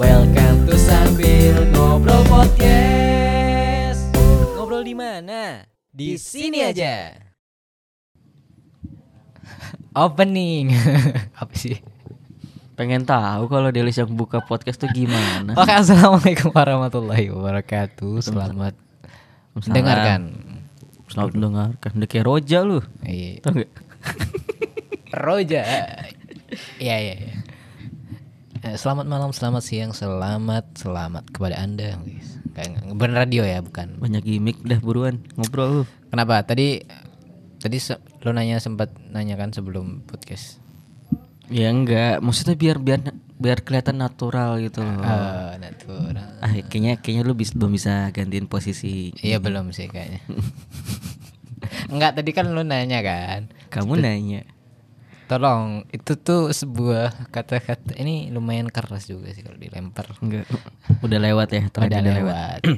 Welcome to Sambil Ngobrol Podcast. Ngobrol di mana? Di sini aja. Opening. Apa sih? Pengen tahu kalau Delis yang buka podcast tuh gimana? Oke, assalamualaikum warahmatullahi wabarakatuh. Selamat mendengarkan. Selamat mendengarkan. Udah kayak Roja lu. Iya. Roja. Iya, iya, iya. Eh, Selamat malam, selamat siang, selamat, selamat kepada Anda. Kayak Bener radio ya, bukan. Banyak gimmick dah buruan ngobrol lu. Kenapa? Tadi tadi se- lo nanya sempat nanya kan sebelum podcast. Ya enggak, maksudnya biar biar biar kelihatan natural gitu loh. Eh, natural. Ah, kayaknya kayaknya lu bis, belum bisa gantiin posisi. Iya belum sih kayaknya. Enggak tadi kan lu nanya kan. Kamu nanya. Tolong itu tuh sebuah kata-kata ini lumayan keras juga sih kalau dilempar. Enggak. Udah lewat ya, Udah lewat.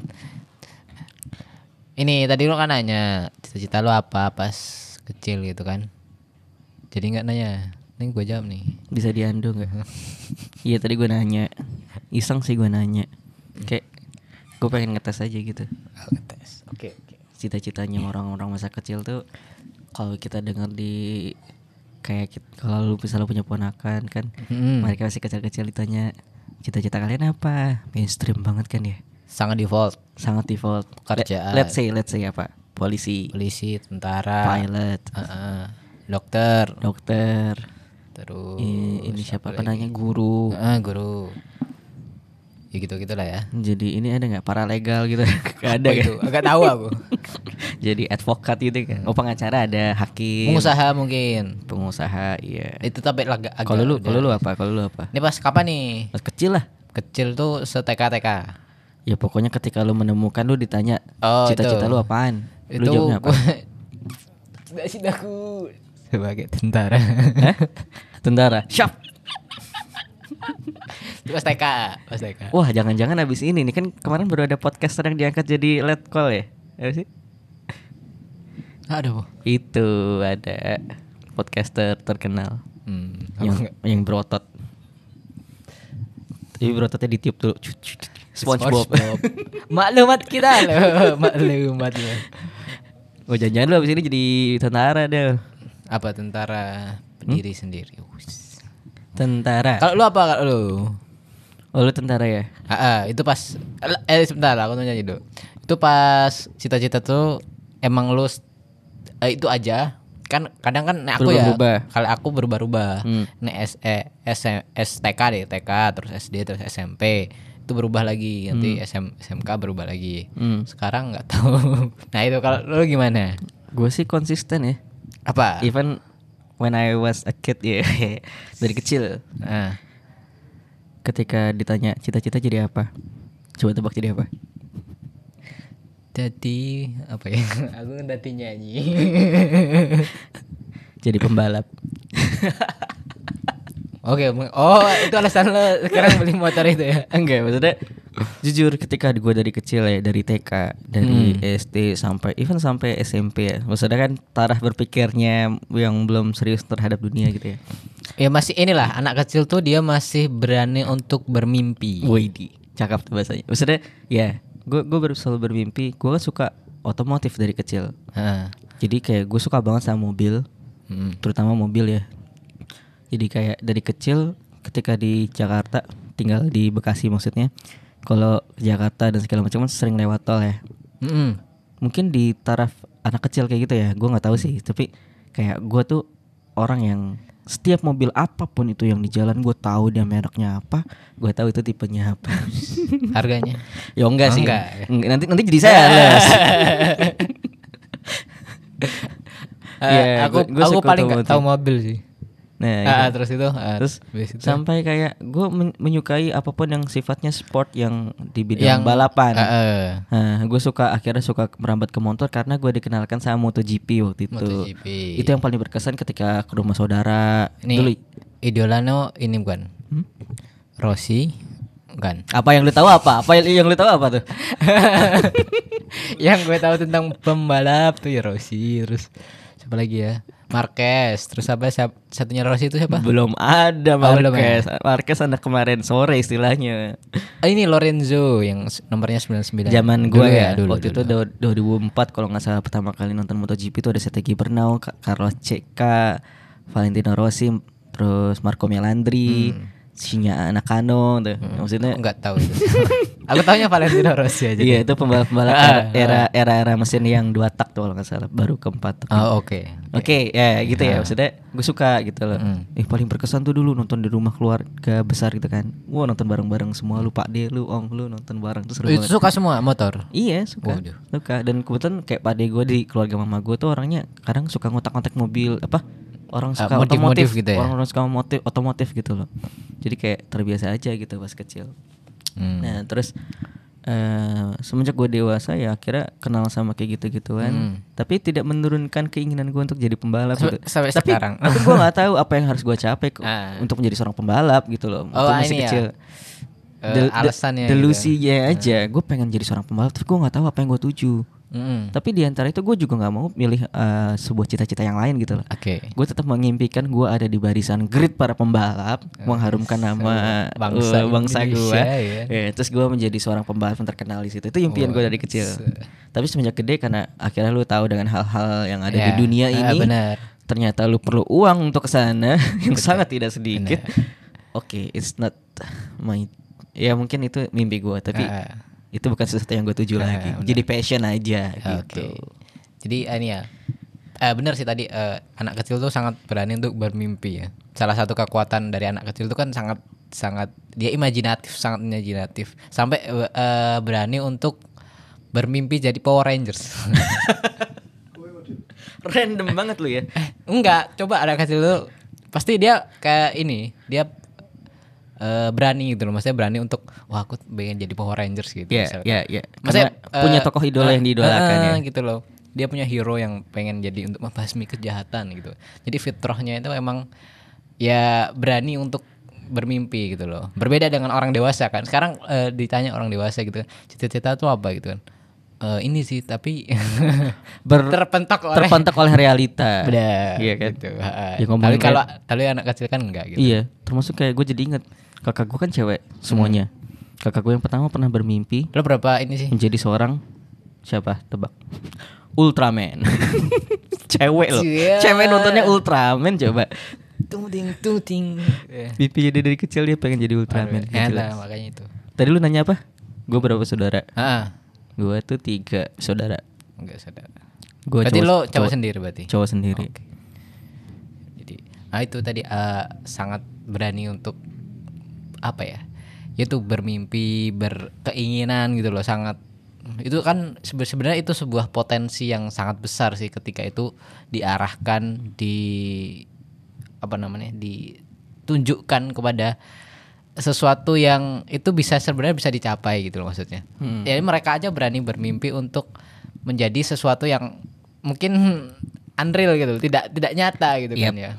ini tadi lu kan nanya cita-cita lu apa pas kecil gitu kan. Jadi nggak nanya. Ini gue jawab nih. Bisa diando enggak? Iya tadi gue nanya. Iseng sih gue nanya. Kayak gue pengen ngetes aja gitu. tes. Oke oke. cita-citanya orang-orang masa kecil tuh kalau kita dengar di kayak kalau lu misalnya punya ponakan kan Hmm. mereka masih kecil-kecil ditanya cita-cita kalian apa? Mainstream banget kan ya. Sangat default. sangat default. Kerjaan. Le- let's say let's say apa? Polisi. Polisi, tentara, pilot. Heeh. dokter, dokter. Terus i- ini siapa penanya? Guru. Heeh, guru. Ya gitu gitulah ya. jadi ini ada nggak paralegal gitu Nggak ada Apa kan itu? Agak tahu aku. jadi advokat gitu kan oh pengacara ada hakim Pengusaha mungkin. pengusaha iya Itu tapi agak agak kalau lu kalau lu apa kalau lu apa Ini pas kapan nih? Pas kecil lah Kecil tuh seteka-teka. Ya pokoknya ketika lu menemukan lu ditanya Oh, cita-cita itu. lu apaan? lu Itu jawabnya apa? Aku sebagai tentara. Tentara. Siap. Pas TK, pas TK. Wah, jangan-jangan abis ini nih kan kemarin baru ada podcaster yang diangkat jadi lead call ya? Apa sih? Aduh. Itu ada podcaster terkenal Hmm, yang enggak? yang berotot. Tapi berototnya ditiup dulu. Cut. SpongeBob. Maklumat kita loh, maklumat loh. Oh, jangan-jangan lu abis ini jadi tentara deh. Apa tentara berdiri sendiri. Wus. Tentara. Kalau lu apa kalau lu? Oh, lu tentara ya? Ah, ah, itu pas eh sebentar aku nanya dulu. Itu pas cita-cita tuh emang lu eh, itu aja kan kadang kan nek aku ya Berubah-ubah. kalau aku berubah-ubah Hmm. nek S, eh, S, STK deh TK terus SD terus SMP itu berubah lagi nanti SM, SMK berubah lagi Hmm. sekarang nggak tahu nah itu kalau lu gimana Gue sih konsisten ya. apa Even when I was a kid ya dari kecil nah, ketika ditanya cita-cita jadi apa? Coba tebak jadi apa? Jadi apa ya? Aku kan tadi nyanyi jadi pembalap Oke, meng- oh itu alasan lo sekarang beli motor itu ya? enggak maksudnya jujur ketika gue dari kecil ya dari TK dari SD sampai even sampai SMP ya maksudnya kan taraf berpikirnya yang belum serius terhadap dunia gitu ya Ya masih inilah anak kecil tuh dia masih berani untuk bermimpi. Widi cakap tuh bahasanya maksudnya ya gue gue selalu bermimpi gue kan suka otomotif dari kecil Heeh. jadi kayak gue suka banget sama mobil Hmm. terutama mobil ya jadi kayak dari kecil ketika di Jakarta tinggal di Bekasi maksudnya kalau Jakarta dan segala macam kan sering lewat tol ya Mm-mm. mungkin di taraf anak kecil kayak gitu ya gue nggak tahu sih tapi kayak gue tuh orang yang setiap mobil apa pun itu yang di jalan gue tahu dia mereknya apa gue tahu itu tipenya apa Harganya. ya enggak Oh, sih enggak. Enggak, nanti nanti jadi Eh, Iya, aku gua- gua aku paling otomotif. tahu mobil sih. Nah Ah, itu. ah, terus itu, ah, terus itu. sampai kayak gue menyukai apa pun yang sifatnya sport yang di bidang Yang- balapan. Ah, ah. Nah, gue suka akhirnya suka merambat ke motor karena gue dikenalkan sama MotoGP waktu itu. MotoGP. Itu yang paling berkesan ketika ke rumah saudara. Ini Dulu idolano ini bukan? Hmm? Rossi bukan? apa yang lu tahu apa? Apa yang, yang lu tahu apa tuh? yang gue tahu tentang pembalap tuh ya Rossi terus siapa lagi ya Marquez, terus apa siap- satunya Rossi itu siapa? Belum ada Oh, belum Marquez. Marquez anak kemarin sore istilahnya. Ah, ini Lorenzo yang nomornya 99. Zaman gue ya, dulu, waktu dulu. itu do- 2004 kalau nggak salah pertama kali nonton MotoGP itu ada Setegi Bernal, Carlos Ceca, Valentino Rossi, terus Marco Melandri, Shinya Nakano tuh. Maksudnya Aku nggak tahu itu. Aku tahunya Valentino Rossi aja. Iya itu pembalap-pembalap Ah, era, era era mesin yang dua tak tuh kalau nggak salah baru keempat. Oh, oke. Oke ya gitu ya maksudnya gue suka gitu loh. Mm. Eh paling berkesan tuh dulu nonton di rumah keluarga besar gitu kan. Wah nonton bareng-bareng semua lu Pak D lu Om lu nonton bareng tuh seru Itu banget. suka semua motor. Iya suka Waduh. suka dan kebetulan kayak Pak D gue di keluarga mama gue tuh orangnya kadang suka ngotak-ngotak mobil apa orang Ah, suka motif-motif otomotif gitu ya? orang-orang suka motif otomotif gitu loh. Jadi kayak terbiasa aja gitu pas kecil. Hmm. Nah terus eh semenjak gue dewasa ya akhirnya kenal sama kayak gitu-gituan, Hmm. tapi tidak menurunkan keinginan gue untuk jadi pembalap Sampai- gitu. sampai tapi, sekarang. Tapi gue nggak tahu apa yang harus gue capai kok Ah. untuk menjadi seorang pembalap gitu loh. Oh, Waktu masih ini ya. kecil. Eh, Del- de- alasannya gitu. delusinya aja, gue pengen jadi seorang pembalap, tapi gue nggak tahu apa yang gue tuju. Mm-mm. Tapi di antara itu gue juga nggak mau milih eh, sebuah cita-cita yang lain gitu loh. Oke. Gue tetap mengimpikan gue ada di barisan grid para pembalap, mengharumkan nama bangsa eh, bangsa gue. Ya. terus gue menjadi seorang pembalap yang terkenal di situ. Itu impian gue dari kecil. Tapi semenjak gede karena akhirnya lu tahu dengan hal-hal yang ada Ya, di dunia ah, ini, benar. ternyata lu perlu uang untuk ke sana yang sangat tidak sedikit. Oke, it's not my ya mungkin itu mimpi gue, tapi Ah. Itu bukan sesuatu yang gue tuju Ah, lagi. benar. Jadi passion aja Oke. gitu. Jadi eh, ini ya. Eh, benar sih tadi eh, anak kecil tuh sangat berani untuk bermimpi ya. Salah satu kekuatan dari anak kecil itu kan sangat sangat dia imajinatif, sangat imajinatif. Sampai eh, eh, berani untuk bermimpi jadi Power Rangers. Random banget lu ya. eh, enggak, coba anak kecil tuh pasti dia kayak ini, dia eh, berani gitu loh. Maksudnya berani untuk wah aku pengen jadi Power Rangers gitu. Iya, misalnya. iya, iya. Maksudnya Karena punya eh, tokoh idola eh, yang diidolakan eh, ya. gitu loh. Dia punya hero yang pengen jadi untuk membasmi kejahatan gitu. Jadi fitrahnya itu emang ya berani untuk bermimpi gitu loh. Berbeda dengan orang dewasa kan. Sekarang eh, ditanya orang dewasa gitu, cita-cita itu apa gitu kan. Eh, ini sih tapi Ber- terpentok oleh Terpentak oleh realita. Benar. Iya kan? Gitu. Ha, Ya, tapi kalau tapi anak kecil kan enggak gitu. Iya, termasuk kayak gue jadi inget kakak gue kan cewek semuanya. Hmm. Kakak gue yang pertama pernah bermimpi Lo berapa ini sih? menjadi seorang siapa? Tebak. Ultraman. cewek loh. Cia. Cewek nontonnya Ultraman coba. Tung ting tung ting. Mimpinya dia dari kecil dia pengen jadi Ultraman. Ya, Gak nah, jelas. makanya itu. Tadi lu nanya apa? Gue berapa saudara? Ah, Gue tuh tiga saudara. enggak sadar. Gua berarti cowok- lo cowok, cowok- sendiri berarti. Cowok sendiri. Oke. Jadi, nah itu tadi eh, sangat berani untuk apa ya? Itu bermimpi, berkeinginan gitu loh, sangat itu kan sebe- sebenarnya itu sebuah potensi yang sangat besar sih ketika itu diarahkan di apa namanya ditunjukkan kepada sesuatu yang itu bisa sebenarnya bisa dicapai gitu loh maksudnya. Jadi mereka aja berani bermimpi untuk menjadi sesuatu yang mungkin unreal gitu, tidak tidak nyata gitu kan ya.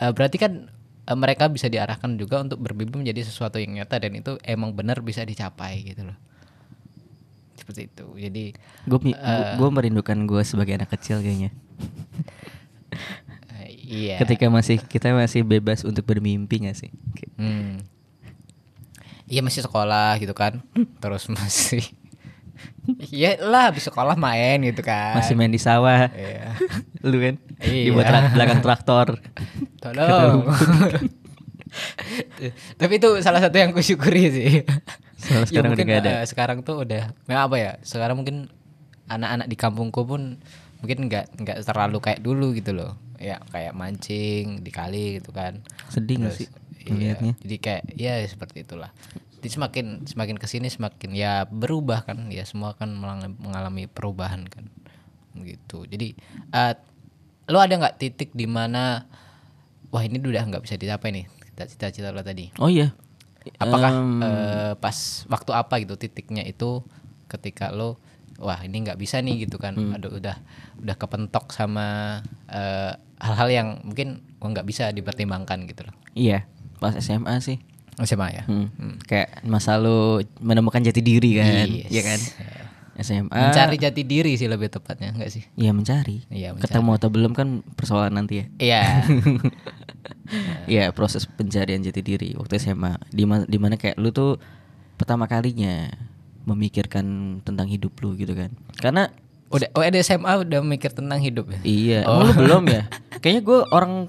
Eh, berarti kan eh, mereka bisa diarahkan juga untuk bermimpi menjadi sesuatu yang nyata dan itu emang benar bisa dicapai gitu loh. Seperti itu. Jadi Gue Eh. gue merindukan gue sebagai anak kecil kayaknya. eh, iya. Ketika masih kita masih bebas untuk bermimpi gak sih? Hmm. Iya masih sekolah gitu kan. Terus masih Iya lah habis sekolah main gitu kan. Masih main di sawah. Iya. Lu kan? Di Iya. belakang, belakang traktor. Tolong. Tapi itu salah satu yang kusyukuri sih. Soalnya sekarang udah mungkin, ada. eh, sekarang tuh udah nah apa ya? Sekarang mungkin anak-anak di kampungku pun mungkin nggak nggak terlalu kayak dulu gitu loh. Ya kayak mancing di kali gitu kan. Sedih Terus, sih iya, jadi kayak ya seperti itulah. Jadi semakin semakin ke sini semakin ya berubah kan ya semua kan mengalami perubahan kan gitu. Jadi eh, lo ada nggak titik di mana wah ini udah nggak bisa dicapai nih cita-cita lo tadi? Oh iya. Apakah Em, eh, pas waktu apa gitu titiknya itu ketika lo wah ini nggak bisa nih gitu kan? Hmm. Aduh udah udah kepentok sama eh, hal-hal yang mungkin oh, nggak bisa dipertimbangkan gitu loh. Iya, pas SMA sih. SMA ya. Hmm. Kayak masa lu menemukan jati diri kan, Yes. Iya kan? SMA Mencari jati diri sih lebih tepatnya, enggak sih? ya mencari Iya, mencari. ketemu atau belum kan persoalan nanti ya Iya. ya proses pencarian jati diri waktu SMA di di mana kayak lu tuh pertama kalinya memikirkan tentang hidup lu gitu kan karena udah oh ada SMA udah mikir tentang hidup ya? iya Oh. lu belum ya kayaknya gue orang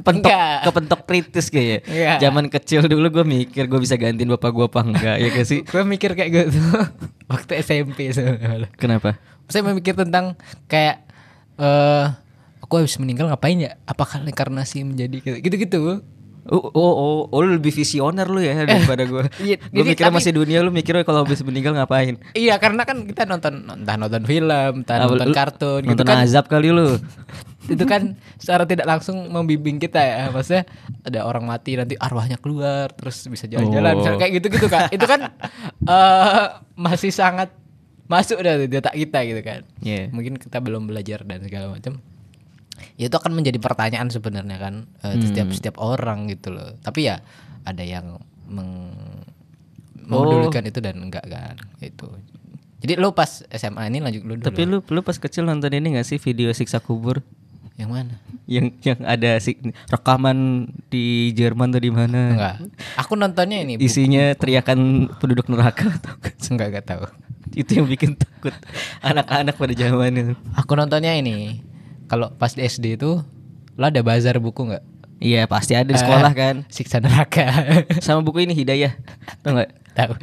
kepentok Enggak. kepentok kritis kayaknya Iya. zaman kecil dulu gue mikir gue bisa gantiin bapak gue apa enggak ya gak sih Gue mikir kayak gitu waktu SMP sebenarnya. kenapa Saya memikir tentang kayak eh aku habis meninggal ngapain ya? Apakah reinkarnasi menjadi gitu gitu? Oh, oh, oh, oh, lu lebih visioner lu ya daripada gue. iya, gue mikirnya tapi- masih dunia, lu mikirnya kalau habis meninggal ngapain? Iya karena kan kita nonton entah nonton film, entah Ah, nonton lu kartun gitu nonton kan. azab kali lu. itu kan secara tidak langsung membimbing kita ya maksudnya ada orang mati nanti arwahnya keluar terus bisa jalan-jalan Oh. Kayak gitu gitu kan itu kan eh masih sangat masuk dari di otak kita gitu kan Iya. mungkin kita belum belajar dan segala macam itu akan menjadi pertanyaan sebenarnya kan eh, setiap setiap orang gitu loh tapi ya ada yang meng memedulikan itu dan enggak kan itu jadi lo pas SMA ini lanjut lu dulu Tapi lu lu pas kecil nonton ini gak sih video siksa kubur yang mana yang yang ada si, rekaman di Jerman tuh di mana? Enggak. Aku nontonnya ini. Bu. Isinya teriakan penduduk neraka tau gak sih? Enggak, enggak tahu. Itu yang bikin takut anak-anak pada zaman itu. Aku nontonnya ini. Kalau pas di SD itu lo ada bazar buku enggak? Iya, pasti ada di sekolah Eh, kan. Siksa neraka. Sama buku ini Hidayah. Tau gak? tahu.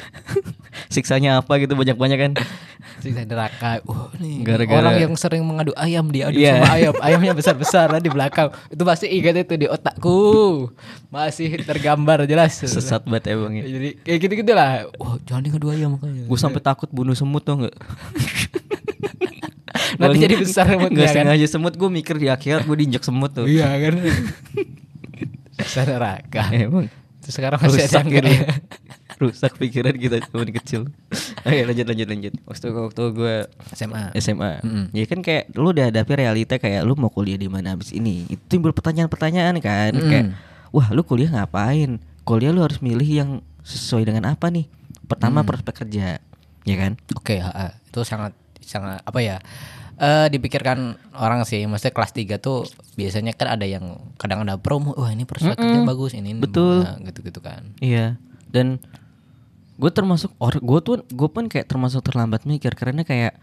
Siksanya apa gitu banyak-banyak kan. Siksa neraka. Wah, nih Gara-gara- orang yang sering mengadu ayam diadu Iya. sama ayam. Ayamnya besar-besar di belakang. Itu pasti ingat itu di otakku. Masih tergambar jelas. Sesat banget emang ya. Jadi kayak gitu-gitu lah. Wah, jangan ngadu ayam makanya. Gue sampai takut bunuh semut tuh nggak? Nanti jadi besar semutnya nggak kan? sengaja semut gue mikir di akhirat gue diinjak semut tuh. Iya kan. Siksa neraka. Emang Terus sekarang masih rusak yang gitu. rusak pikiran kita zaman kecil. Oke lanjut lanjut lanjut. Waktu waktu gue SMA. SMA, Mm-mm. ya kan kayak lu udah hadapi realita kayak lu mau kuliah di mana habis ini. Itu timbul pertanyaan-pertanyaan kan, Mm-mm. kayak wah lu kuliah ngapain? Kuliah lu harus milih yang sesuai dengan apa nih? Pertama prospek kerja, ya kan? Oke, ha, ha. itu sangat sangat apa ya? Eh dipikirkan orang sih, maksudnya kelas 3 tuh biasanya kan ada yang kadang ada promo, wah ini prospek kerja bagus, ini Betul. nah, gitu-gitu kan. Iya. Dan gue termasuk orang gue tuh gue pun kayak termasuk terlambat mikir karena kayak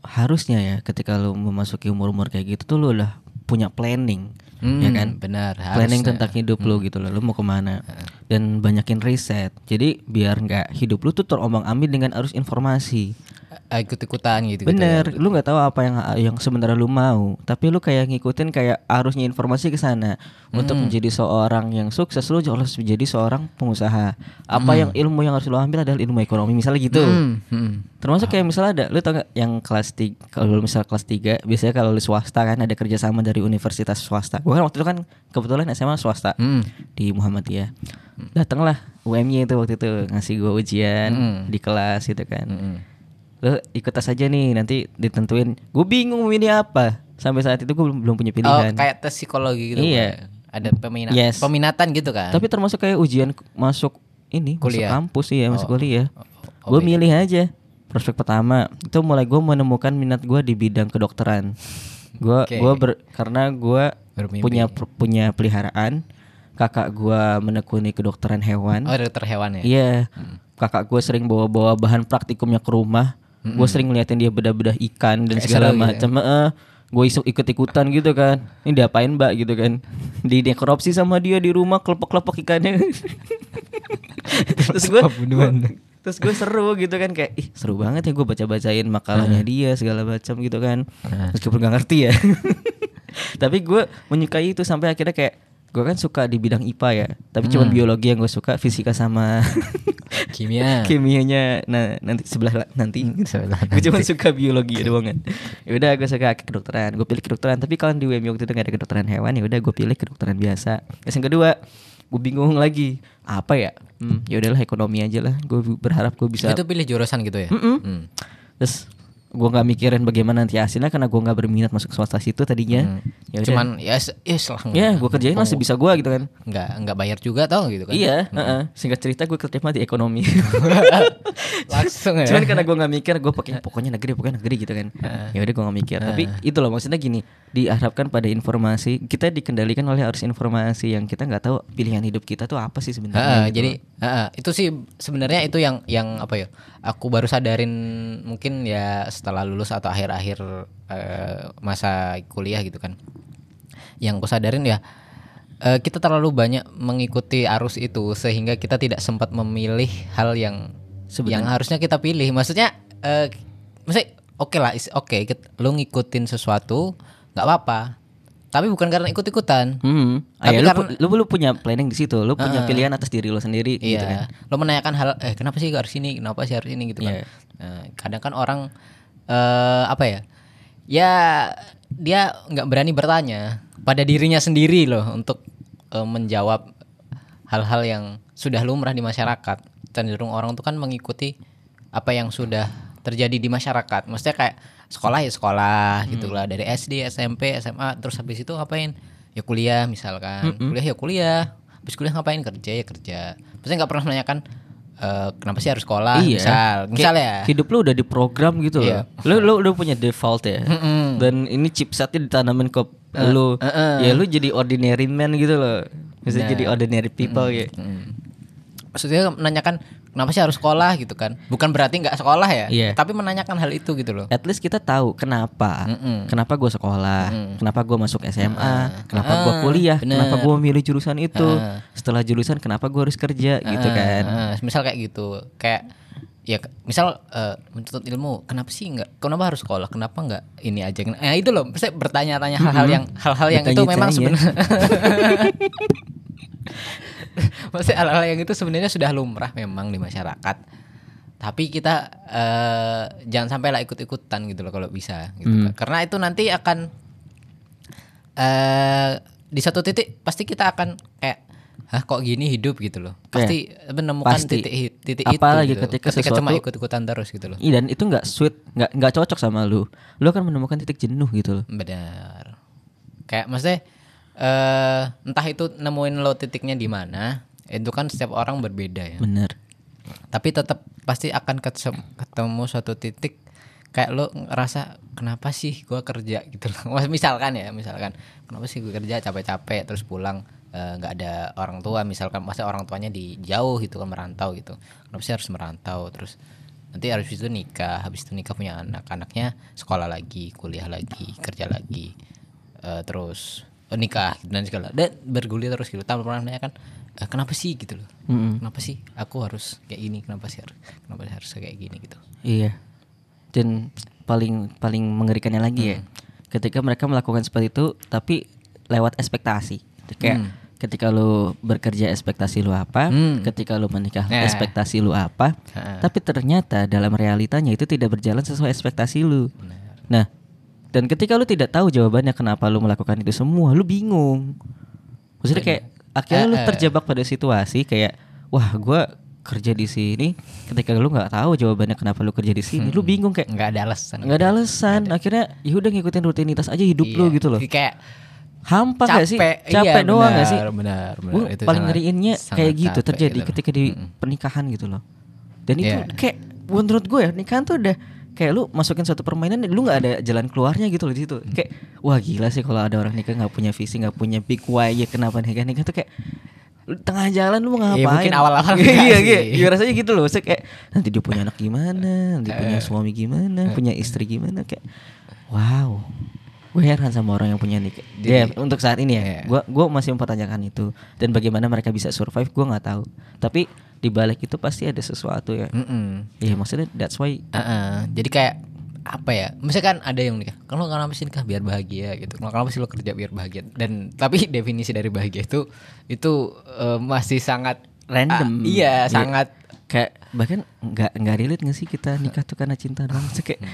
harusnya ya ketika lu memasuki umur-umur kayak gitu tuh lu udah punya planning ya Hmm, kan benar, planning harusnya. tentang hidup lu gitu loh lu mau ke mana dan banyakin riset jadi biar nggak hidup lu tuh terombang ambing dengan arus informasi ikut-ikutan gitu bener lu nggak tahu apa yang yang sebenarnya lu mau tapi lu kayak ngikutin kayak arusnya informasi ke sana untuk Hmm. menjadi seorang yang sukses lu harus menjadi seorang pengusaha apa yang ilmu yang harus lu ambil adalah ilmu ekonomi misalnya gitu Hmm, hmm. termasuk kayak misalnya ada lu tau gak yang kelas tiga kalau lu misal kelas 3 biasanya kalau lu swasta kan ada kerjasama dari universitas swasta gua kan waktu itu kan kebetulan SMA swasta Hmm. di Muhammadiyah datanglah UMY itu waktu itu ngasih gua ujian Hmm. di kelas gitu kan Hmm. Lu ikut tes aja nih nanti ditentuin gue bingung mau milih apa sampai saat itu gue belum belum punya Oh, pilihan kayak tes psikologi gitu. Iya. Pak. Ada peminat, Yes. peminatan gitu kan. tapi termasuk kayak ujian masuk ini Kuliah. masuk kampus iya masuk Oh. kuliah Oh, gue beda. milih aja prospek pertama itu mulai gue menemukan minat gue di bidang kedokteran gue gua ber- karena gue punya punya peliharaan kakak gue menekuni kedokteran hewan Oh, dokter hewan ya. Iya. Kakak gue sering bawa-bawa bahan praktikumnya ke rumah. Gue sering ngeliatin dia bedah-bedah ikan dan Kayak segala seru gitu macam. gue isuk ikut-ikutan gitu kan. Ini diapain mbak gitu kan? Di dekorupsi sama dia di rumah kelepok-kelepok ikannya. terus gue terus gue seru gitu kan kayak ih seru banget ya gue baca-bacain makalahnya dia segala macam gitu kan. Meskipun gak ngerti ya. Tapi gue menyukai itu sampai akhirnya kayak gue kan suka di bidang IPA ya. Tapi cuma biologi yang gue suka, fisika sama Kimia. kimianya. Nah nanti sebelah la- nanti. Sebelah gue cuma suka biologi doang kan. Ya udah gue suka kedokteran. Gue pilih kedokteran. Tapi kalau di UMY waktu itu gak ada kedokteran hewan ya udah gue pilih kedokteran biasa. Terus yang kedua gue bingung lagi apa ya? Hmm, ya udahlah ekonomi aja lah. Gue berharap gue bisa Itu pilih jurusan gitu ya? Mm-mm. Hmm. terus gue nggak mikirin bagaimana nanti hasilnya karena gue nggak berminat masuk swasta situ tadinya ya udah. Cuman ya ya selang ya gue kerjain lah sebisa gue gitu kan nggak nggak bayar juga tau gitu kan. iya heeh. singkat cerita gue keterima di ekonomi Langsung ya. cuman karena gue nggak mikir gue pakai pokoknya negeri pokoknya negeri gitu kan ya udah gue nggak mikir tapi itu loh maksudnya gini diharapkan pada informasi kita dikendalikan oleh arus informasi yang kita nggak tahu pilihan hidup kita tuh apa sih sebenarnya Heeh, gitu jadi heeh, itu sih sebenarnya itu yang yang apa ya? Aku baru sadarin mungkin ya setelah lulus atau akhir-akhir eh, masa kuliah gitu kan. Yang aku sadarin ya eh, kita terlalu banyak mengikuti arus itu sehingga kita tidak sempat memilih hal yang yang harusnya kita pilih. Maksudnya eh maksudnya oke lah, is- oke kit- lu ngikutin sesuatu nggak apa-apa. Tapi bukan karena ikut-ikutan. Hmm. Ah, Tapi ya, lu, karena- lu, lu punya planning di situ, lu punya pilihan atas diri lu sendiri gitu kan. Iya. Lo menanyakan hal eh kenapa sih harus ini? Kenapa sih harus ini gitu kan. Iya. Nah, kadang kan orang eh apa ya? Ya dia nggak berani bertanya pada dirinya sendiri loh untuk eh, menjawab hal-hal yang sudah lumrah di masyarakat. Cenderung orang tuh kan mengikuti apa yang sudah terjadi di masyarakat. Maksudnya kayak sekolah ya sekolah gitu lah dari SD, SMP, SMA terus habis itu ngapain? Ya kuliah misalkan. Kuliah ya kuliah. Habis kuliah ngapain? Kerja ya kerja. Maksudnya nggak pernah menanyakan eh, kenapa sih harus sekolah Iya. misal. Misal ya. Hidup lu udah diprogram gitu Iya. loh. Lu lu udah punya default ya. Mm-mm. Dan ini chipsetnya ditanamin ke lu. Ya lu jadi ordinary man gitu loh. Bisa Nah. jadi ordinary people ya. Mm. Maksudnya menanyakan kenapa sih harus sekolah gitu kan? Bukan berarti nggak sekolah ya, Iya. tapi menanyakan hal itu gitu loh. At least kita tahu kenapa, Mm-mm. kenapa gue sekolah, kenapa gue masuk SMA, kenapa gue Ah, kuliah, bener. kenapa gue memilih jurusan itu, Ah. setelah jurusan kenapa gue harus kerja gitu Ah, kan. ah, misal kayak gitu, kayak ya misal eh, menuntut ilmu, kenapa sih nggak? Kenapa harus sekolah? Kenapa nggak ini aja? Nah itu loh, saya bertanya-tanya hal-hal yang hal-hal yang itu memang sebenarnya. Maksudnya hal-hal yang itu sebenarnya sudah lumrah memang di masyarakat. Tapi kita eh, jangan sampai lah ikut-ikutan gitu loh kalau bisa gitu Hmm. kan. Karena itu nanti akan eh di satu titik pasti kita akan kayak Hah kok gini hidup gitu loh. Pasti menemukan Pasti. titik titik Apalagi itu gitu. ketika cuma sesuatu- ikut-ikutan terus gitu loh. Iya dan itu nggak sweet, nggak nggak cocok sama lu. Lu akan menemukan titik jenuh gitu loh. Benar. Kayak maksudnya eh entah itu nemuin lo titiknya di mana, itu kan setiap orang berbeda ya. Bener. Tapi tetap pasti akan ketemu suatu titik kayak lo ngerasa kenapa sih gua kerja gitu loh. Misalkan ya, misalkan kenapa sih gue kerja capek-capek terus pulang eh, nggak ada orang tua misalkan masa orang tuanya di jauh gitu kan merantau gitu. Kenapa sih harus merantau terus nanti habis itu nikah, habis itu nikah punya anak, anaknya sekolah lagi, kuliah lagi, kerja lagi. Eh, terus eh, nikah dan segala. Dan bergulir terus gitu. Tanpa pernah nanya kan "Eh, kenapa sih? gitu loh. Mm-mm. kenapa sih aku harus kayak gini? Kenapa sih harus kenapa sih harus kayak gini? gitu. Iya. Dan paling paling mengerikannya lagi ya, ketika mereka melakukan seperti itu, tapi lewat ekspektasi. Kayak ketika lu bekerja ekspektasi lu apa, Hmm. ketika lu menikah Nah. ekspektasi lu apa, tapi ternyata dalam realitanya itu tidak berjalan sesuai ekspektasi lu. Nah, dan ketika lu tidak tahu jawabannya kenapa lu melakukan itu semua, lu bingung. Maksudnya kayak akhirnya lu Eh, eh. terjebak pada situasi kayak wah gua kerja di sini. Ketika lu nggak tahu jawabannya kenapa lu kerja di sini lu bingung kayak nggak ada alasan. Nggak ada alasan. Akhirnya ya udah ngikutin rutinitas aja hidup lu Iya. gitu loh. Kayak hampa gak sih? capek. Capek iya, doang gak benar, sih? benar benar. Gua Itu paling ngeriinnya kayak gitu capek terjadi gitu. ketika di pernikahan gitu loh. Dan itu Iya. kayak menurut gue ya nikahan tuh udah kayak lu masukin suatu permainan lu nggak ada jalan keluarnya gitu loh di situ. Kayak wah gila sih kalau ada orang nikah nggak punya visi nggak punya big why ya kenapa nikah? Nikah tuh kayak tengah jalan lu mau ngapain? Iya, mungkin awal-awal iya iya iya rasanya gitu loh. Maksudnya kayak nanti dia punya anak gimana? Nanti Eh. punya suami gimana? Punya istri gimana? Kayak wow gue heran sama orang yang punya nikah Jadi- ya untuk saat ini ya. Iya. gue gue masih mempertanyakan itu. Dan bagaimana mereka bisa survive gue nggak tahu. Tapi di balik itu pasti ada sesuatu ya. Iya maksudnya that's why Uh-uh. jadi kayak apa ya misalkan ada yang nikah kalau kenapa sih nikah? Biar bahagia gitu. Kalau kenapa sih lo kerja biar bahagia. Dan tapi definisi dari bahagia itu itu eh, masih sangat random. Ah, iya. Ya, sangat kayak bahkan nggak nggak relate nggak sih kita nikah tuh karena cinta doang. Kayak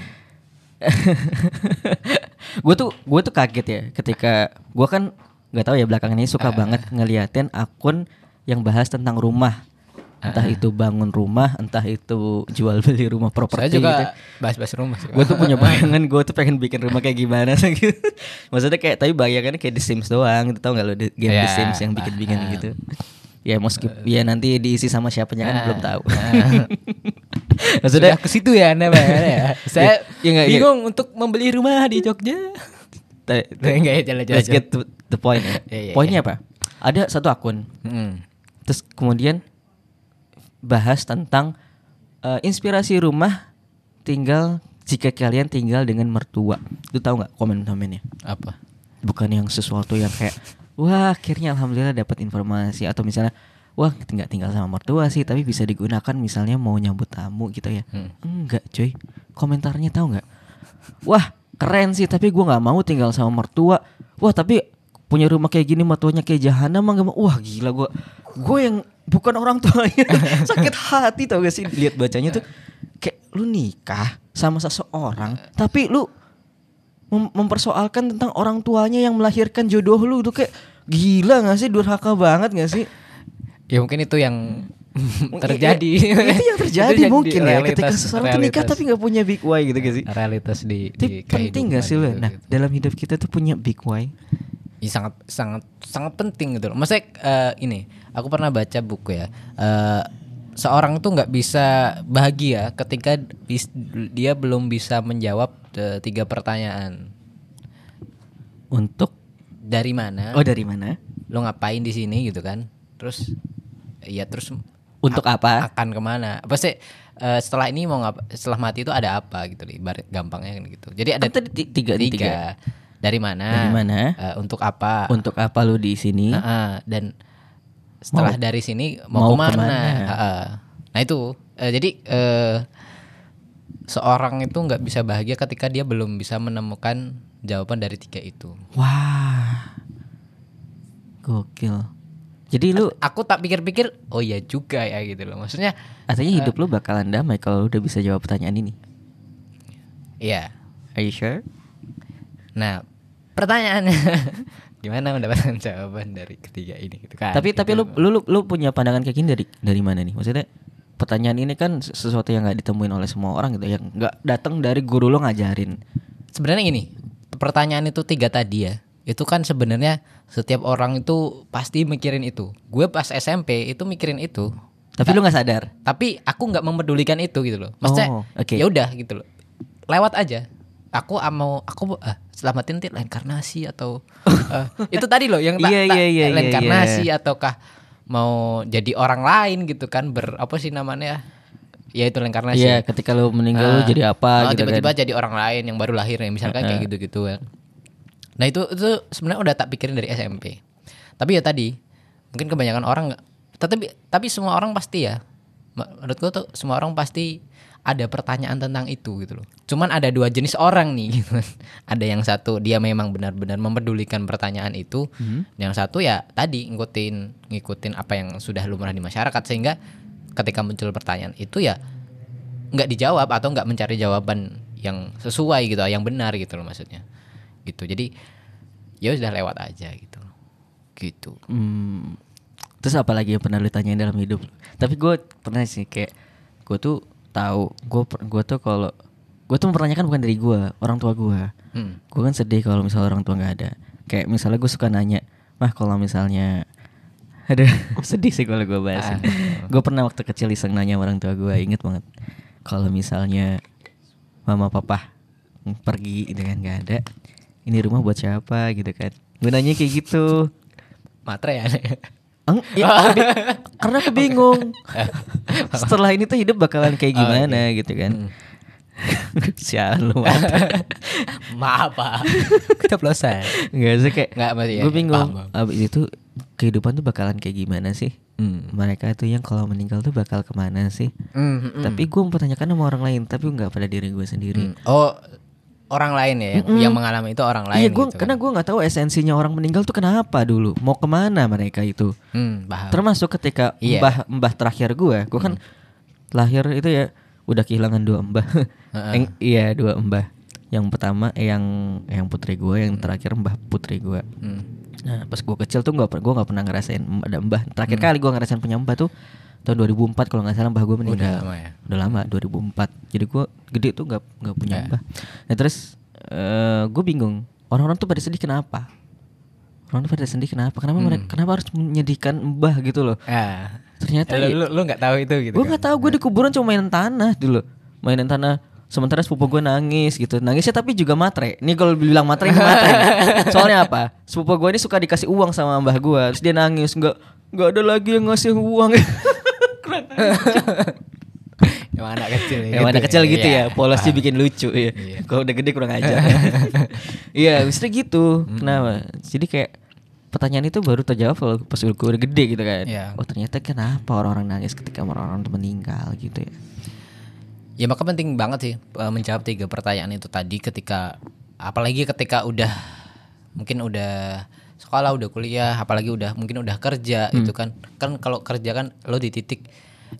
gue tuh gue tuh kaget ya ketika gue kan nggak tahu ya belakangan ini suka banget ngeliatin akun yang bahas tentang rumah entah itu bangun rumah, entah itu jual beli rumah Saya properti juga gitu. bahas-bahas rumah sih. Gue tuh punya bayangan gue tuh pengen bikin rumah kayak gimana sih gitu. Maksudnya kayak tapi bayangannya kayak The Sims doang, gitu tau gak lo game The Ya, Sims yang bikin-bikin gitu. Ya meskipun ya nanti diisi sama siapanya kan belum tahu. ah. Maksudnya Sudah ke situ ya Anda Bang, ya. Saya Ya, ya. bingung untuk membeli rumah di Jogja. Enggak ya jalan-jalan. let's get to the point ya. Iya, iya, Poinnya iya. apa? Ada satu akun Mm. Terus kemudian bahas tentang eh, inspirasi rumah tinggal jika kalian tinggal dengan mertua. Itu tahu nggak komen-komennya? Apa? Bukan yang sesuatu yang kayak wah akhirnya alhamdulillah dapat informasi atau misalnya wah nggak tinggal sama mertua sih tapi bisa digunakan misalnya mau nyambut tamu gitu ya. Hmm. Enggak cuy. Komentarnya tahu nggak? Wah keren sih tapi gua nggak mau tinggal sama mertua. Wah tapi punya rumah kayak gini mertuanya kayak jahanam mah nggak mau. Wah gila gua. Gue yang bukan orang tuanya sakit hati tau gak sih lihat bacanya tuh kayak lu nikah sama seseorang tapi lu mem- mempersoalkan tentang orang tuanya yang melahirkan jodoh lu tuh kayak gila gak sih durhaka banget gak sih Ya mungkin itu yang terjadi. itu yang terjadi Itu mungkin ya ketika realitas- seseorang tuh nikah tapi nggak punya big why gitu gak sih realitas di, di penting gak sih lo gitu, nah gitu. dalam hidup kita tuh punya big why Ih, sangat sangat sangat penting gitu loh. Maksudnya eh, ini, aku pernah baca buku ya. eh, seorang tuh nggak bisa bahagia ketika bis- dia belum bisa menjawab eh, tiga pertanyaan. untuk Dari mana? oh dari mana Lo ngapain di sini gitu kan? Terus ya terus Untuk a- apa? Akan ke mana? Apa sih eh, setelah ini mau ngapa? Setelah mati itu ada apa gitu ibarat gampangnya kan gitu. Jadi ada Kan tadi ti- tiga- tiga. tiga. Dari mana? Dari mana? Eh, untuk apa? untuk apa lu di sini Heeh, dan setelah Mau- dari sini mau, mau ke mana? ke mana? Nah itu eh, jadi eh, seorang itu nggak bisa bahagia ketika dia belum bisa menemukan jawaban dari tiga itu. wah gokil jadi lu Aku tak pikir-pikir, oh iya juga ya gitu loh. Maksudnya, artinya hidup lu bakalan damai kalau lu udah bisa jawab pertanyaan ini iya. are you sure Nah pertanyaannya gimana mendapatkan jawaban dari ketiga ini? Gitu kan? tapi tapi Gitu. lu, lu lu lu punya pandangan kayak gini dari dari mana nih? Maksudnya pertanyaan ini kan sesuatu yang nggak ditemuin oleh semua orang gitu yang nggak datang dari guru lo ngajarin. Sebenarnya gini pertanyaan itu tiga tadi ya. Itu kan sebenarnya setiap orang itu pasti mikirin itu. Gue pas SMP itu mikirin itu. Tapi lu nggak sadar? tapi aku nggak mempedulikan itu gitu loh. Maksudnya Oh, oke. ya udah gitu loh. Lewat aja. Aku mau aku ah, selamatin nanti reinkarnasi atau eh, itu tadi loh yang tak Iya, tak- iya, iya, iya, reinkarnasi iya. ataukah mau jadi orang lain gitu kan ber apa sih namanya ya itu reinkarnasi Iya ketika lu meninggal lu Ah. jadi apa Oh, gitu tiba-tiba kan jadi orang lain yang baru lahir ya misalkan kayak gitu-gitu kan. Nah itu itu sebenarnya udah tak pikirin dari SMP. Tapi ya tadi mungkin kebanyakan orang nggak. Tapi tapi semua orang pasti ya. ma- Menurut gua tuh semua orang pasti ada pertanyaan tentang itu gitu loh. Cuman ada dua jenis orang nih gitu. kan. Ada yang satu dia memang benar-benar mempedulikan pertanyaan itu. Yang satu ya tadi ngikutin ngikutin apa yang sudah lumrah di masyarakat sehingga ketika muncul pertanyaan itu ya nggak dijawab atau nggak mencari jawaban yang sesuai gitu, yang benar gitu loh maksudnya. Gitu. Jadi ya sudah lewat aja gitu. Gitu. Hmm, terus apa lagi yang pernah lu tanyain dalam hidup? Tapi gue pernah sih kayak gue tuh tahu gue gue tuh kalau gue tuh mempertanyakan bukan dari gue orang tua gue. Hmm. Gue kan sedih kalau misalnya orang tua nggak ada. Kayak misalnya gue suka nanya, mah kalau misalnya Aduh sedih sih kalau gue bahas Ah. Gue pernah waktu kecil iseng nanya orang tua gue Ingat banget Kalau misalnya Mama papa Pergi gitu kan gak ada Ini rumah buat siapa gitu kan Gue nanya kayak gitu Matre ya. Eng, ya, karena aku bingung. Setelah ini tuh hidup bakalan kayak Oh, gimana gitu kan. Sialan lu. Maaf pak. Kita pelosan. Enggak sih kayak Nggak, masih ya, Gue bingung. paham, paham. Abis itu kehidupan tuh bakalan kayak gimana sih? Hmm. Mereka tuh yang kalau meninggal tuh bakal ke mana sih? Hmm, hmm, Tapi gue mempertanyakan sama orang lain, tapi nggak pada diri gue sendiri. hmm. Oh orang lain ya yang, Mm-mm. yang mengalami itu orang lain. Iya, gue gitu karena kan. gue nggak tahu esensinya orang meninggal tuh kenapa dulu, mau ke mana mereka itu. Hmm. Termasuk ketika Iya. mbah mbah terakhir gue, gue kan lahir itu ya udah kehilangan dua mbah. Yang- iya dua mbah. Yang pertama eh, yang yang putri gue, yang terakhir mbah putri gue. Hmm. Nah pas gue kecil tuh gue gue nggak pernah ngerasain ada mbah. Terakhir Hmm. kali gue ngerasain punya mbah tuh tahun 2004 kalau nggak salah mbah gue meninggal. lama ya? Udah lama 2004. Jadi gue gede tuh nggak nggak punya Ya. mbah. Nah terus eh gue bingung orang-orang tuh pada sedih kenapa? Orang tuh pada sedih kenapa? Kenapa Hmm. mereka kenapa harus menyedihkan mbah gitu loh? Ah. Ternyata lu, ya- lu, lu nggak tahu itu gitu. gue kan? nggak tahu gue di kuburan cuma mainan tanah dulu mainan tanah sementara sepupu gue nangis gitu. Nangisnya tapi juga matre. Ini kalau bilang matre ini matre. Soalnya apa? Sepupu gue ini suka dikasih uang sama mbah gue terus dia nangis nggak nggak ada lagi yang ngasih uang. Yang anak kecil yang anak kecil gitu ya. Iya. polosnya bikin lucu ya. Iya. kalau udah gede kurang ajar. Iya mesti gitu. Kenapa? Jadi kayak pertanyaan itu baru terjawab kalau pas gue udah gede gitu kan. Iya. oh ternyata kenapa orang-orang nangis ketika orang-orang meninggal gitu ya Ya maka penting banget sih eh, menjawab tiga pertanyaan itu tadi ketika apalagi ketika udah mungkin udah sekolah udah kuliah apalagi udah mungkin udah kerja Hmm. itu kan kan kalau kerja kan lo di titik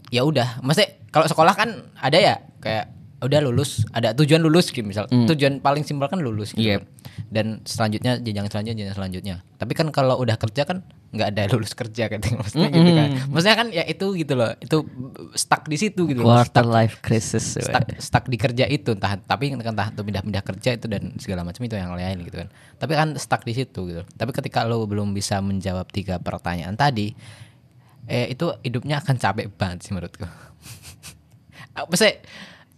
ya udah maksudnya kalau sekolah kan ada ya kayak udah lulus ada tujuan lulus gitu misal tujuan paling simpel kan lulus gitu Hmm. Iya. kan. dan selanjutnya jenjang selanjutnya jenjang selanjutnya tapi kan kalau udah kerja kan nggak ada lulus kerja kan maksudnya gitu kan. Maksudnya kan ya itu gitu loh itu stuck di situ gitu loh quarter life crisis stuck, stuck di kerja itu entah tapi kan entah itu pindah-pindah kerja itu dan segala macam itu yang lain gitu kan. Tapi kan stuck di situ gitu. Tapi ketika lo belum bisa menjawab tiga pertanyaan tadi eh itu hidupnya akan capek banget sih menurutku. Maksudnya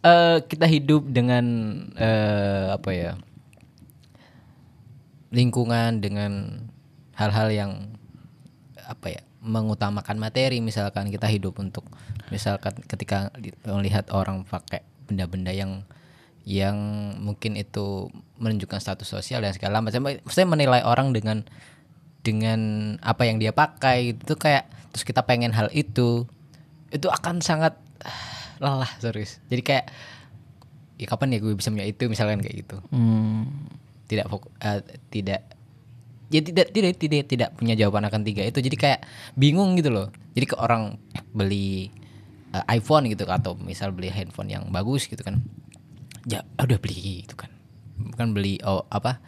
eh, kita hidup dengan eh, apa ya lingkungan dengan hal-hal yang apa ya mengutamakan materi misalkan kita hidup untuk misalkan ketika melihat orang pakai benda-benda yang yang mungkin itu menunjukkan status sosial dan segala macam. Maksudnya menilai orang dengan dengan apa yang dia pakai itu kayak terus kita pengen hal itu itu akan sangat ah, lelah serius. Jadi kayak ya kapan ya gue bisa punya itu? misalkan kayak gitu. Hmm. tidak fokus tidak ya tidak tidak tidak tidak punya jawaban akan tiga itu. Jadi kayak bingung gitu loh. Jadi ke orang beli eh, iPhone gitu atau misal beli handphone yang bagus gitu kan. Ya udah beli gitu kan. Bukan beli oh apa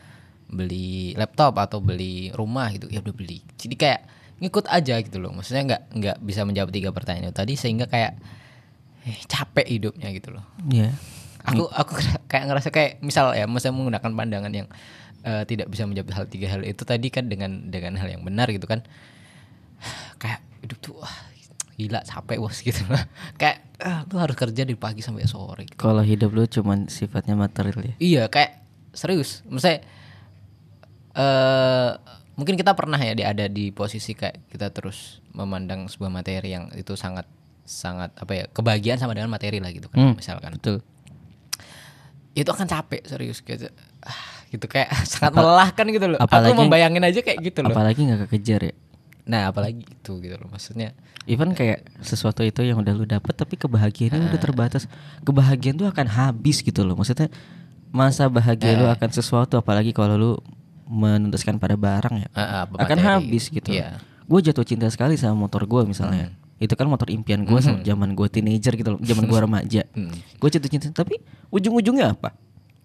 beli laptop atau beli rumah gitu. Ya udah beli. Jadi kayak ngikut aja gitu loh. Maksudnya nggak nggak bisa menjawab tiga pertanyaan itu tadi sehingga kayak eh, capek hidupnya gitu loh. Iya. aku aku kayak ngerasa kayak misal ya misalnya menggunakan pandangan yang eh, tidak bisa menjawab hal tiga hal itu tadi kan dengan dengan hal yang benar gitu kan kayak hidup tuh wah gila capek bos gitu loh kayak ah, lu harus kerja dari pagi sampai sore gitu. Kalau hidup lu cuman sifatnya material ya. iya kayak serius misalnya eh mungkin kita pernah ya di ada di posisi kayak kita terus memandang sebuah materi yang itu sangat sangat apa ya kebahagiaan sama dengan materi lah gitu kan Hmm, misalkan Betul. itu akan capek serius gitu ah, gitu kayak sangat melelahkan gitu loh apalagi- aku membayangin aja kayak gitu loh Apalagi nggak kekejar ya. nah apalagi itu gitu loh maksudnya Even kayak sesuatu itu yang udah lu dapet tapi kebahagiaannya udah terbatas. Kebahagiaan tuh akan habis gitu loh. Maksudnya masa bahagia lu akan sesuatu apalagi kalau lu menuntuskan pada barang ya. Ah, ah, akan habis gitu. Iya. Gue jatuh cinta sekali sama motor gue misalnya. Itu kan motor impian gue sama zaman gue teenager gitu loh, zaman gue remaja. Hmm. Gue jatuh cinta tapi ujung-ujungnya apa?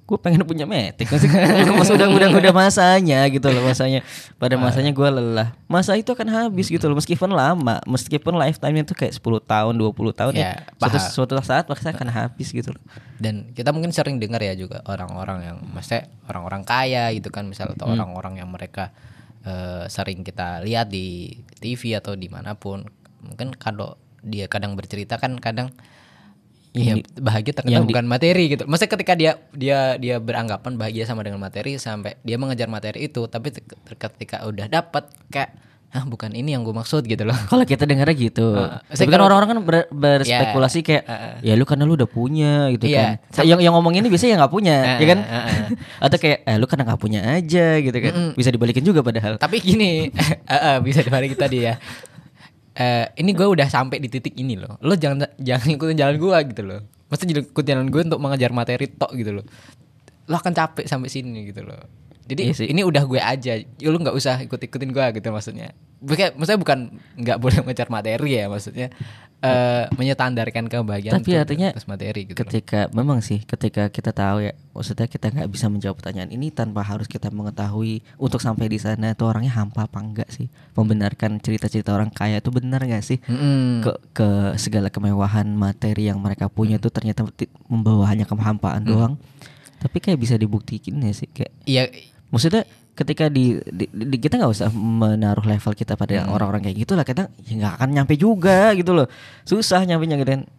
Gue pengen punya metik Masih Mas udah udah udah masanya gitu loh masanya. Pada masanya gue lelah. Masa itu akan habis gitu loh meskipun lama, meskipun lifetime itu kayak 10 tahun, 20 tahun ya. Ya, Suatu, suatu saat pasti akan habis gitu loh. dan kita mungkin sering dengar ya juga orang-orang yang maksudnya orang-orang kaya gitu kan misal atau Hmm. orang-orang yang mereka eh, sering kita lihat di TV atau di mana pun mungkin kalau dia kadang bercerita kan kadang ya bahagia ternyata yang di- bukan materi gitu. Maksudnya ketika dia dia dia beranggapan bahagia sama dengan materi sampai dia mengejar materi itu, tapi ketika udah dapat kayak ah bukan ini yang gue maksud gitu loh. Kalau kita dengarnya gitu. Uh, Tapi kan orang-orang kan ber- berspekulasi kayak ya lu karena lu udah punya gitu Iya. kan. Yang yang ngomong ini biasanya yang nggak punya, Uh, ya kan? uh, uh. Atau kayak eh lu karena nggak punya aja gitu kan. Bisa dibalikin juga padahal. Tapi gini, eh, eh, bisa dibalik tadi ya. Eh, ini gue udah sampai di titik ini loh. Lo jangan jangan ikutin jalan gue gitu loh. Maksudnya ikutin jalan gue untuk mengejar materi tok gitu loh. Lo akan capek sampai sini gitu loh. Jadi Iya sih. ini udah gue aja, ya lu nggak usah ikut-ikutin gue gitu maksudnya. Bukan, maksudnya bukan nggak boleh mengejar materi ya maksudnya eh menyetandarkan kebahagiaan Tapi artinya materi gitu. loh. ketika memang sih ketika kita tahu ya maksudnya kita nggak bisa menjawab pertanyaan ini tanpa harus kita mengetahui untuk sampai di sana itu orangnya hampa apa enggak sih membenarkan cerita-cerita orang kaya itu benar nggak sih Mm-mm. ke ke segala kemewahan materi yang mereka punya itu ternyata membawa hanya kehampaan doang tapi kayak bisa dibuktikan ya sih kayak Iya, maksudnya ketika di, di- di- kita nggak usah menaruh level kita pada orang-orang kayak gitu lah. Kita ya nggak akan nyampe juga gitu loh. Susah nyampe nyampe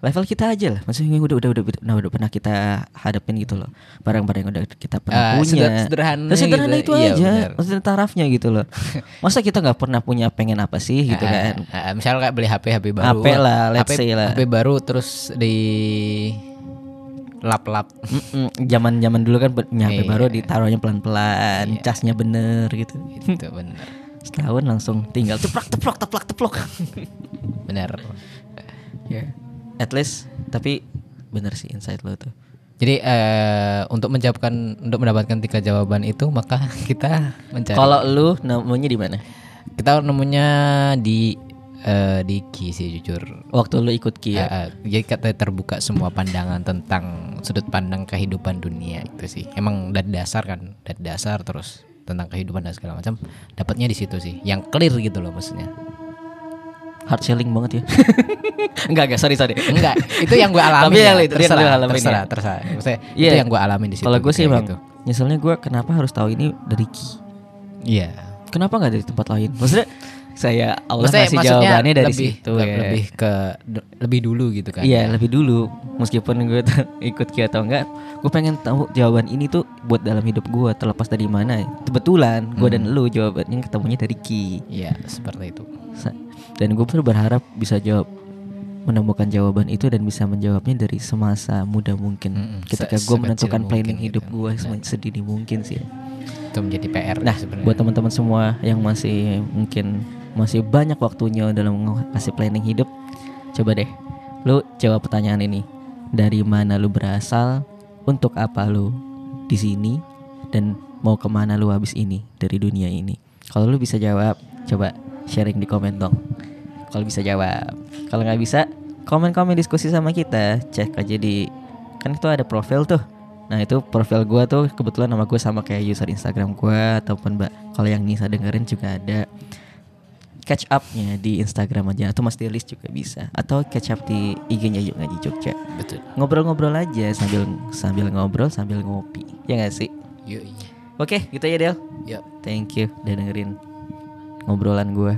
level kita aja lah. Maksudnya udah udah udah udah, udah pernah kita hadapin gitu loh. Barang-barang yang udah kita pernah Ah, punya. seder- sederhana gitu. itu Iya, aja. benar. maksudnya tarafnya gitu loh. Masa kita nggak pernah punya pengen apa sih gitu Ah, kan? ah, ah, misal kayak beli HP HP baru. HP lah, let's HP, say lah. HP baru terus di lap-lap. Zaman-zaman dulu kan punya HP Iya. baru ditaruhnya pelan-pelan casnya bener gitu Itu bener. setahun langsung tinggal teplak teplok teplak teplok Bener. ya at least tapi bener sih insight lo tuh Jadi eh, untuk menjawabkan untuk mendapatkan tiga jawaban itu maka kita mencari. kalau lu nemunya di mana kita nemunya di eh, di Ki sih jujur. waktu lu ikut Ki ya Eh, eh, jadi kata terbuka semua pandangan tentang sudut pandang kehidupan dunia itu sih. Emang dari dasar kan, dari dasar terus tentang kehidupan dan segala macam dapatnya di situ sih. Yang clear gitu loh maksudnya. hard selling banget ya enggak enggak sorry sorry Enggak, itu yang gue alami. Tapi ya. yang lu- yang terserah, alamin terserah, ya. terserah. Maksudnya Iya. itu yang gue alamin di situ. kalau gue sih bang gitu. nyeselnya gue kenapa harus tahu ini dari Ki Iya. kenapa nggak dari tempat lain maksudnya saya Allah Maksudnya, kasih maksudnya jawabannya dari lebih, situ ya. lebih ke lebih dulu gitu kan. Iya lebih dulu meskipun gue ikut Ki atau enggak gue pengen tahu jawaban ini tuh buat dalam hidup gue terlepas dari mana kebetulan gue dan Hmm. lu jawabannya ketemunya dari Ki Iya, seperti itu. Dan gue pun berharap bisa jawab menemukan jawaban itu dan bisa menjawabnya dari semasa muda mungkin Mm-mm, ketika se- gue menentukan planning hidup gitu. gue sedini mungkin sih Itu menjadi PR Nah, sebenarnya. buat teman-teman semua yang masih mungkin masih banyak waktunya dalam ngasih planning hidup, coba deh, lu jawab pertanyaan ini. Dari mana lu berasal? Untuk apa lu di sini? Dan mau ke mana lu habis ini dari dunia ini? Kalau lu bisa jawab, coba sharing di komen dong. Kalau bisa jawab, kalau nggak bisa, komen-komen diskusi sama kita. Cek aja di kan itu ada profil tuh. Nah itu profil gua tuh kebetulan nama gue sama kayak user Instagram gua ataupun mbak kalau yang Nisa dengerin juga ada catch upnya di Instagram aja atau Mas Delis juga bisa atau catch up di IG-nya Yuk Ngaji Jogja Betul. ngobrol-ngobrol aja sambil sambil ngobrol sambil ngopi ya gak sih Yuk. oke gitu ya Del Yuk. thank you udah dengerin ngobrolan gua